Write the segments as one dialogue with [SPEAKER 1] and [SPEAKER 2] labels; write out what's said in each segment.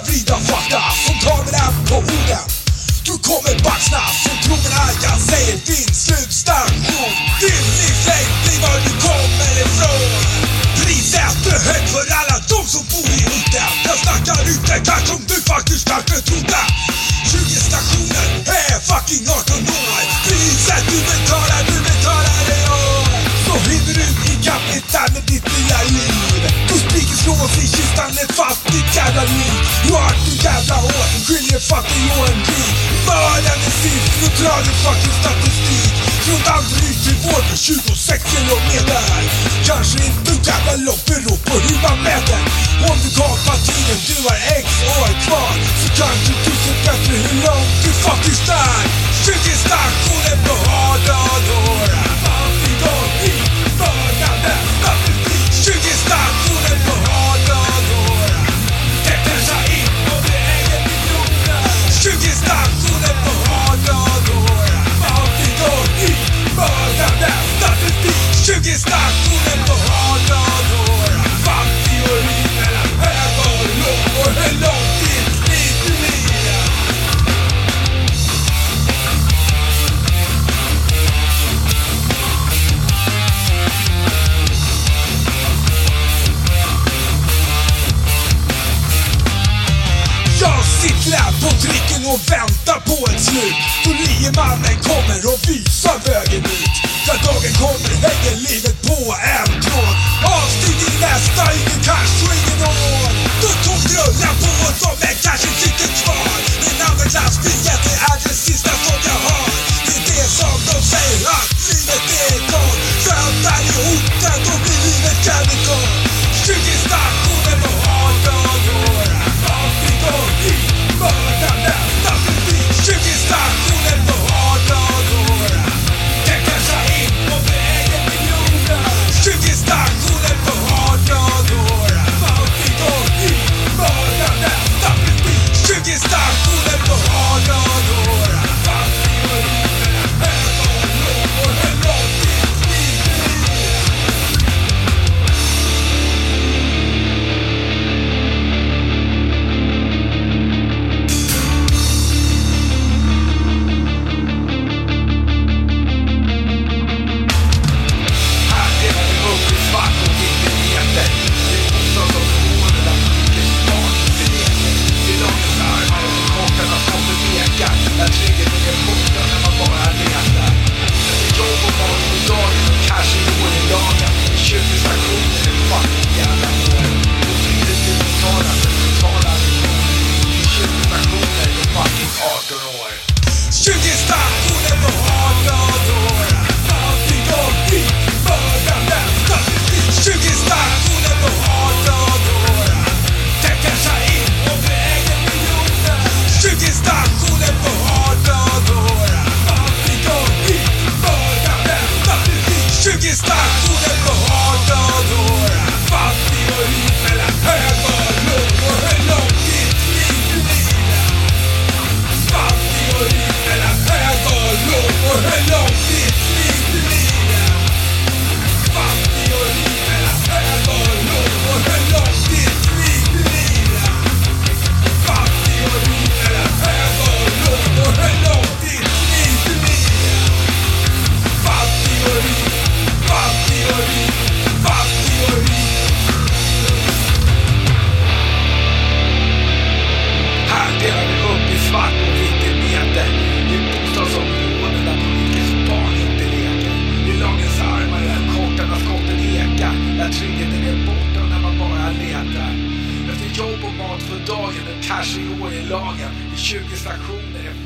[SPEAKER 1] vida fuck 18 år. Priset du betalar, du betalar det år. Så hinner du ikapp ettan med ditt nya liv. Kuspiken slås i kistan, ett fattigt jävla liv. Du har ett jävla hår, skiljer fattig och en rik. Mördaren är sist, nu drar du fucking statistik. Från Danderyd till Vårby, 26 kilometer. Kanske inte jävla långt, beror på hur man mäter. och väntar på ett slut. Då liemannen kommer och visar vägen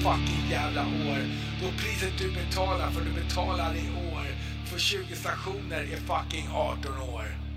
[SPEAKER 1] fucking jävla år. Då priset du betalar, för du betalar i år, för 20 stationer är fucking 18 år.